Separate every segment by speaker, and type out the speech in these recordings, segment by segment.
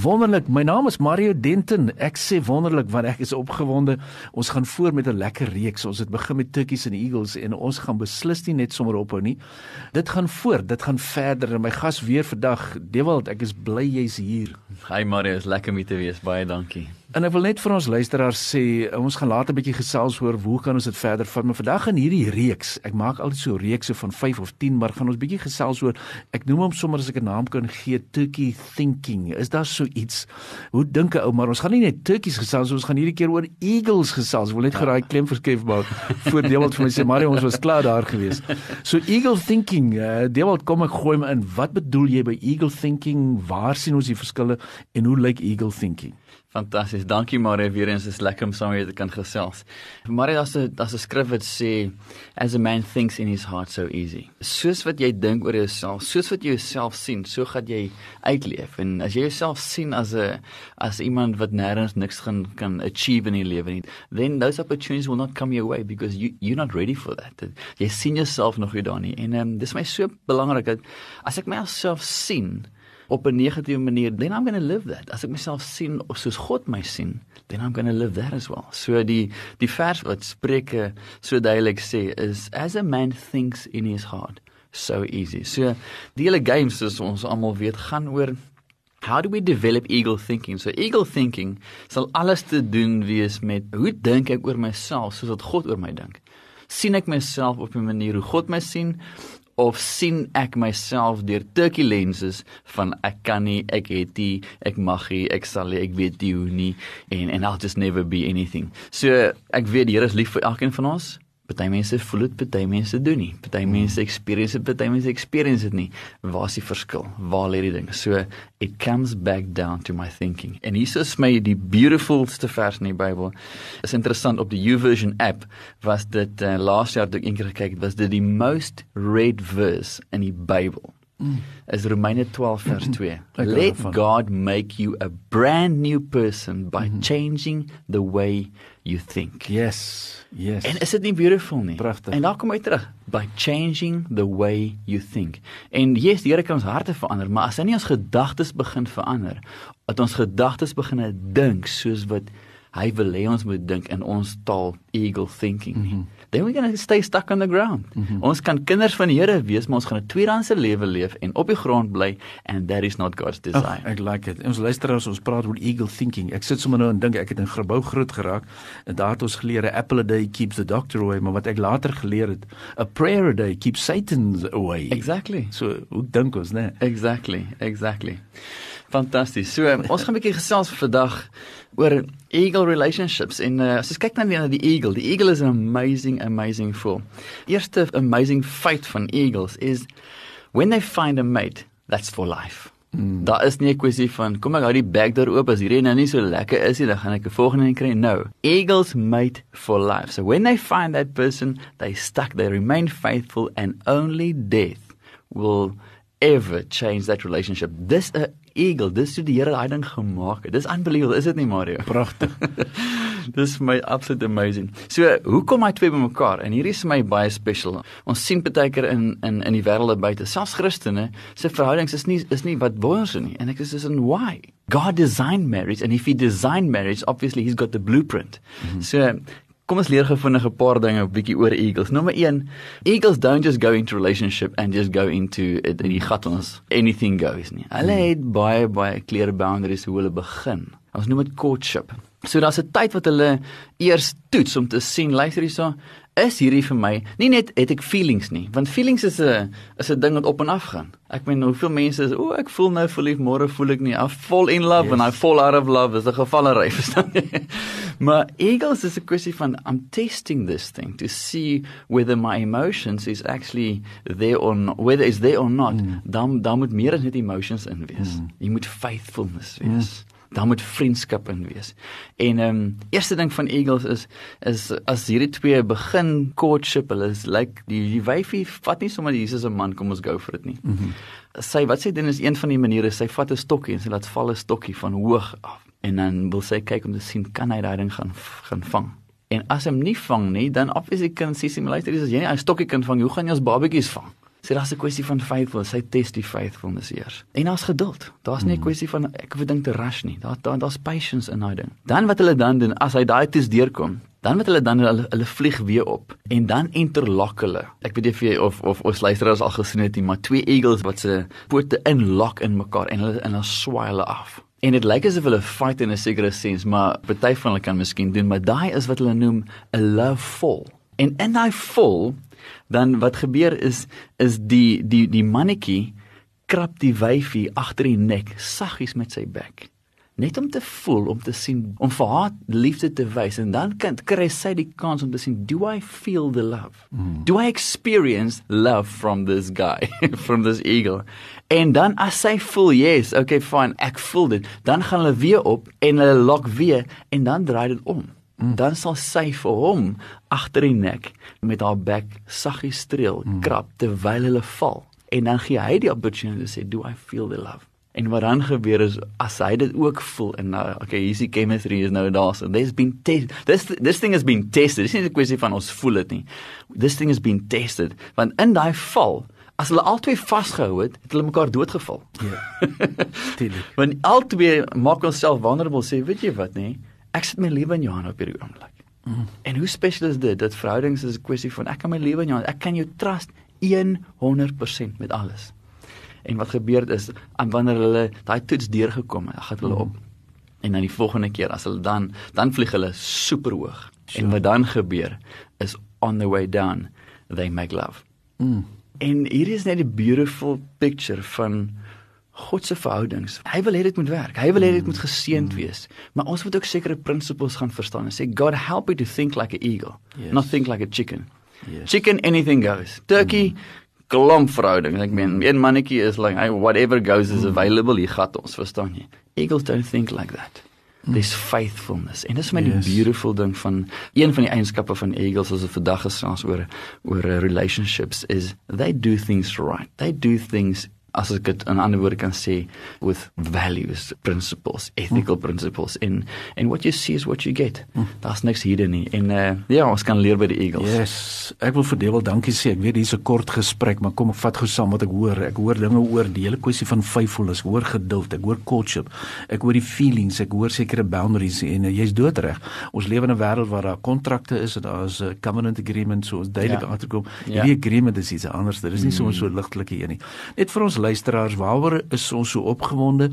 Speaker 1: Wonderlik. My naam is Mario Denton. Ek sê wonderlik want ek is opgewonde. Ons gaan voort met 'n lekker reeks. Ons het begin met Turkies and Eagles en ons gaan beslis nie net sommer ophou nie. Dit gaan voort. Dit gaan verder. En my gas weer vandag, Dewald, ek is bly jy's hier.
Speaker 2: Hi Mario, is lekker om te wees. Baie dankie.
Speaker 1: En ek wil net vir ons luisteraars sê, ons gaan later 'n bietjie gesels oor hoe kan ons dit verder vat, maar vandag in hierdie reeks, ek maak altyd so reekse van 5 of 10, maar gaan ons bietjie gesels oor ek noem hom sommer as ek 'n naam kan gee, Turkey thinking. Is daar so iets? Hoe dink 'n ou, maar ons gaan nie net Turkies gesels, ons gaan hierdie keer oor eagles gesels. Ek wil net gou daai klem verskuif maak voor Dewald vir my sê, Mario, ons was klaar daar gewees. So eagle thinking, uh, Dewald, kom ek gooi hom in. Wat bedoel jy by eagle thinking? Waar sien ons die verskille en hoe lyk eagle thinking?
Speaker 2: Fantasties. Dankie Marie weer eens. Is lekker om saam met jou te kan gesels. Marie, daar's 'n daar's 'n skrif wat sê as a man thinks in his heart so easy. Soos wat jy dink oor jouself, soos wat jy jouself sien, so gaan jy uitleef. En as jy jouself sien as 'n as iemand wat nêrens niks gaan kan achieve in die lewe nie, then those opportunities will not come your way because you you're not ready for that. Jy sien jouself nog nie daar nie. En um, dis my so belangrik dat as ek myself sien, op 'n negatiewe manier, then I'm going to live that. As ek myself sien of soos God my sien, then I'm going to live that as well. So die die vers wat Spreuke so duidelik sê is as a man thinks in his heart, so easy. So die hele game soos ons almal weet gaan oor How do we develop eagle thinking? So eagle thinking sal alles te doen wees met hoe dink ek oor myself soos wat God oor my dink. sien ek myself op 'n manier hoe God my sien of sien ek myself deur turkey lenses van ek kan nie, ek het nie, ek mag nie, ek sal nie, ek weet nie hoe nie en en I'll just never be anything. So ek weet die Here is lief vir elkeen van ons. Party mense voel dit, party mense doen nie. Party hmm. mense experience dit, party mense experience dit nie. Waar is die verskil? Waar lê die ding? So it comes back down to my thinking. En hier is my die beautifulste vers in die Bybel. Is interessant op die YouVersion app was dit uh, laas jaar toe ek eendag gekyk het, was dit die most read verse in die Bybel. Mm. As Romeine 12 vers 2. Let God make you a brand new person by mm -hmm. changing the way you think.
Speaker 1: Yes. Yes.
Speaker 2: En is dit nie beautiful nie?
Speaker 1: Pragtig.
Speaker 2: En daar kom hy terug by changing the way you think. En yes, die Here kan ons harte verander, maar as hy nie ons gedagtes begin verander, dat ons gedagtes begin dink soos wat hy wil hê ons moet dink in ons taal eagle thinking. Mm -hmm then we're going to stay stuck on the ground. Mm -hmm. Ons kan kinders van die Here wees, maar ons gaan 'n tweedehandse lewe leef en op die grond bly and that is not God's desire.
Speaker 1: Oh, ek like it. Ons luister as ons praat oor eagle thinking. Ek sit sommer nou en dink ek het in gebou groot geraak en daar het ons geleer apple a day keeps the doctor away, maar wat ek later geleer het, a prayer a day keeps Satan away.
Speaker 2: Exactly.
Speaker 1: So, hoe dink ons, né?
Speaker 2: Exactly. Exactly. Fantasties. So, ons gaan 'n bietjie gesels vandag oor eagle relationships en uh, as jy kyk na die, die eagle, die eagle is an amazing amazing fool. Eerste amazing feit van eagles is when they find a mate, that's for life. Mm. Daar is nie 'n kwessie van kom ek hou die bag daar oop as hierdie nou nie so lekker is nie, dan gaan ek 'n volgende een kry. No. Eagles mate for life. So when they find that person, they stuck, they remain faithful and only death will ever change that relationship. This a uh, eagle, dis hoe die Here daai ding gemaak het. Dis unbelievable, is dit nie Mario?
Speaker 1: Pragtig.
Speaker 2: dis my absolute amazing. So, hoe kom hy twee bymekaar? En hierdie is my baie special. Ons sien baie keer in in in die wêreld buite, selfs Christene, se verhoudings is nie is nie wat wonder nie. En ek is dis in why? God designed marriage and if he designed marriage, obviously he's got the blueprint. Mm -hmm. So, Kom ons leer gevindig 'n paar dinge 'n bietjie oor eagles. Nommer 1, eagles don't just go into relationship and just go into it in die gat ons anything goes nie. Hulle hmm. het baie baie clear boundaries hoe hulle begin. Ons noem dit courtship. So daar's 'n tyd wat hulle eers toets om te sien, luister hierso, is hierdie vir my nie net het ek feelings nie want feelings is 'n is 'n ding wat op en af gaan ek meen hoeveel mense is o oh, ek voel nou verlief môre voel ek nie af fall in love yes. and i fall out of love is 'n gevallery verstaan jy maar eagles is 'n kwessie van i'm testing this thing to see whether my emotions is actually there or not, whether is there or not mm. dan dan moet meer as net emotions in wees mm. jy moet faithfulness wees mm. Dan moet vriendskap in wees. En ehm um, eerste ding van eagles is is as hierdie twee begin courtship, hulle is lyk like, die die wyfie vat nie sommer Jesus 'n man kom ons go vir dit nie. Mm -hmm. Sy wat sy doen is een van die maniere sy vat 'n stokkie en sy laat val 'n stokkie van hoog af en dan wil sy kyk om te sien kan hy daai ding gaan gaan vang. En as hom nie vang nie, dan obviously kan sy sê, "Maar luister, as jy nie 'n stokkie kan vang, hoe gaan jy ons babatjies vang?" Sê daar's 'n kwessie van faithful, sy test die faithfulness eers. En daar's geduld. Daar's nie 'n hmm. kwessie van ek hoef ding te rush nie. Daar daar daar's patience in daai ding. Dan wat hulle dan doen as hy daai test deurkom, dan moet hulle dan hulle, hulle vlieg weer op en dan interlock hulle. Ek weet nie of jy of of ons luisteraars al gesien het nie, maar twee eagles wat se pote inlock in mekaar en hulle en hulle swaai hulle af. En dit lyk asof hulle fight in 'n sekere sens, maar party van hulle kan miskien doen, maar daai is wat hulle noem 'n love fall. En in daai fall dan wat gebeur is is die die die mannetjie krap die wyfie agter die nek saggies met sy bek. Net om te voel om te sien om vir haar liefde te wys. En dan kan kry sy die kans om te sien do i feel the love? Mm. do i experience love from this guy from this eagle? En dan as sy voel yes okay fine ek voel dit. Dan gaan hulle weer op en hulle lok weer en dan draai dit om Mm. dan sal sy vir hom agter die nek met haar bek saggies streel mm. krap terwyl hulle val en dan gee hy die opportunity to say do i feel the love en wat dan gebeur is as hy dit ook voel en nou okay hier's die chemistry is nou daar so there's been test this this thing has been tested dis nie 'n kwessie van ons voel dit nie this thing has been tested want in daai val As hulle albei vasgehou het, het hulle mekaar doodgeval. Ja. Tuurlik. Want albei maak onsself vulnerable sê, weet jy wat nê? Ek sit my lewe in jou hande op hierdie oomblik. Mm. En hoe spesiaal is dit? Dat verhoudings is 'n kwessie van ek kan my lewe in jou hande. Ek kan jou trust 100% met alles. En wat gebeur is aan wanneer hulle daai toets deurgekom het, gaan hulle mm. op. En dan die volgende keer as hulle dan dan vlieg hulle super hoog. Sure. En wat dan gebeur is on the way down they make love. Mm. En hier is net 'n beautiful picture van God se verhoudings. Hy wil hê dit moet werk. Hy wil hê dit moet geseënd wees. Maar ons moet ook sekere prinsipels gaan verstaan en sê God help me to think like an eagle, yes. not think like a chicken. Yes. Chicken anything goes. Turkey mm. klomp verhouding. Ek meen, een mannetjie is like whatever goes is mm. available. Jy gat ons, verstaan jy? Eagles don't think like that. Mm. This faithfulness. En dit is my yes. die beautiful ding van een van die eienskappe van eagles as 'n vandag gesels oor oor uh, relationships is they do things right. They do things as ek dit in ander woorde kan sê with values principles ethical mm. principles. In and what you see is what you get. Mm. daar's niks hier nie. En uh, ja ons kan leer by die eagles.
Speaker 1: Yes. Ek wil vir Dewel dankie sê. Ek weet hier's 'n kort gesprek maar kom ek vat gou saam wat ek hoor. Ek hoor dinge oor die hele kwessie van faithfulness hoor geduld ek hoor courtship ek hoor die feelings ek hoor sekere boundaries en uh, jy's doodreg. Ons lewe in 'n wêreld waar daar kontrakte is en daar's 'n covenant agreement so ons duidelik ja. agterkom ja. hierdie agreement is iets anders. Dit is nie mm. sommer so ligtelik hier nie. Net vir ons luisteraars, waaroor is ons so opgewonde?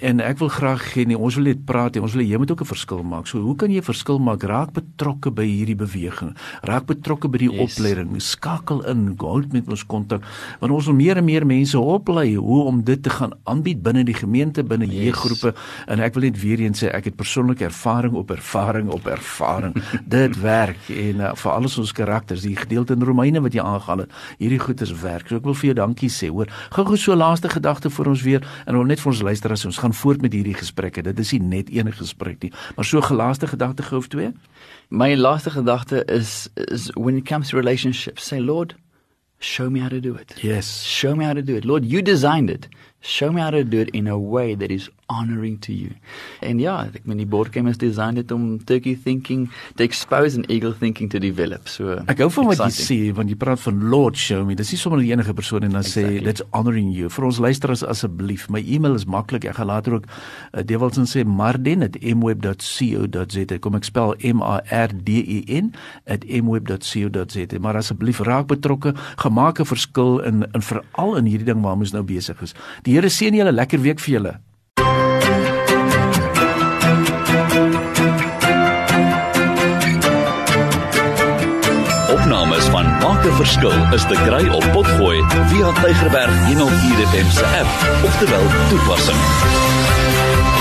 Speaker 1: En ek wil graag hê nee, ons wil net praat, ons wil jy moet ook 'n verskil maak. So hoe kan jy 'n verskil maak? Raak betrokke by hierdie beweging. Raak betrokke by die yes. opleiding. Skakel in, hou met ons kontak want ons wil meer en meer mense oplei hoe om dit te gaan aanbied binne die gemeente, binne yes. jeuggroepe. En ek wil net weer eens sê ek het persoonlike ervaring op ervaring op ervaring. dit werk en uh, vir alles ons karakters, die gedeelte in Romeine wat jy aangehaal het, hierdie goeders werk. So ek wil vir jou dankie sê, hoor. Gou-gou so laaste gedagte vir ons weer en wil net vir ons luister as ons gaan voort met hierdie gesprekke. Dit is nie net enige gesprek nie, maar so gelaaste gedagte gou of twee.
Speaker 2: My laaste gedagte is is when it comes to relationships, say Lord, show me how to do it.
Speaker 1: Yes.
Speaker 2: Show me how to do it. Lord, you designed it. Show me how to do it in a way that is honoring to you. En ja, ek meen die board game is designed it om turkey thinking to expose and eagle thinking to develop. So
Speaker 1: Ek hou van wat jy sê want jy praat van Lord show me. Dis nie sommer enige persoon en dan exactly. sê let's honoring you. Vir ons luisteraars asseblief, my e-mail is maklik. Ek gaan later ook uh, Devilson sê marden@mweb.co.za. Kom ek spel M A R D E N @mweb.co.za. Maar asseblief raak betrokke, gemaak 'n verskil in in veral in hierdie ding waarmee ons nou besig is. Die Here seën julle lekker week vir julle.
Speaker 3: Opnames van Maak 'n Verskil is te kry op Potgooi via Tigerberg 104 FM se app of te wel toepassing.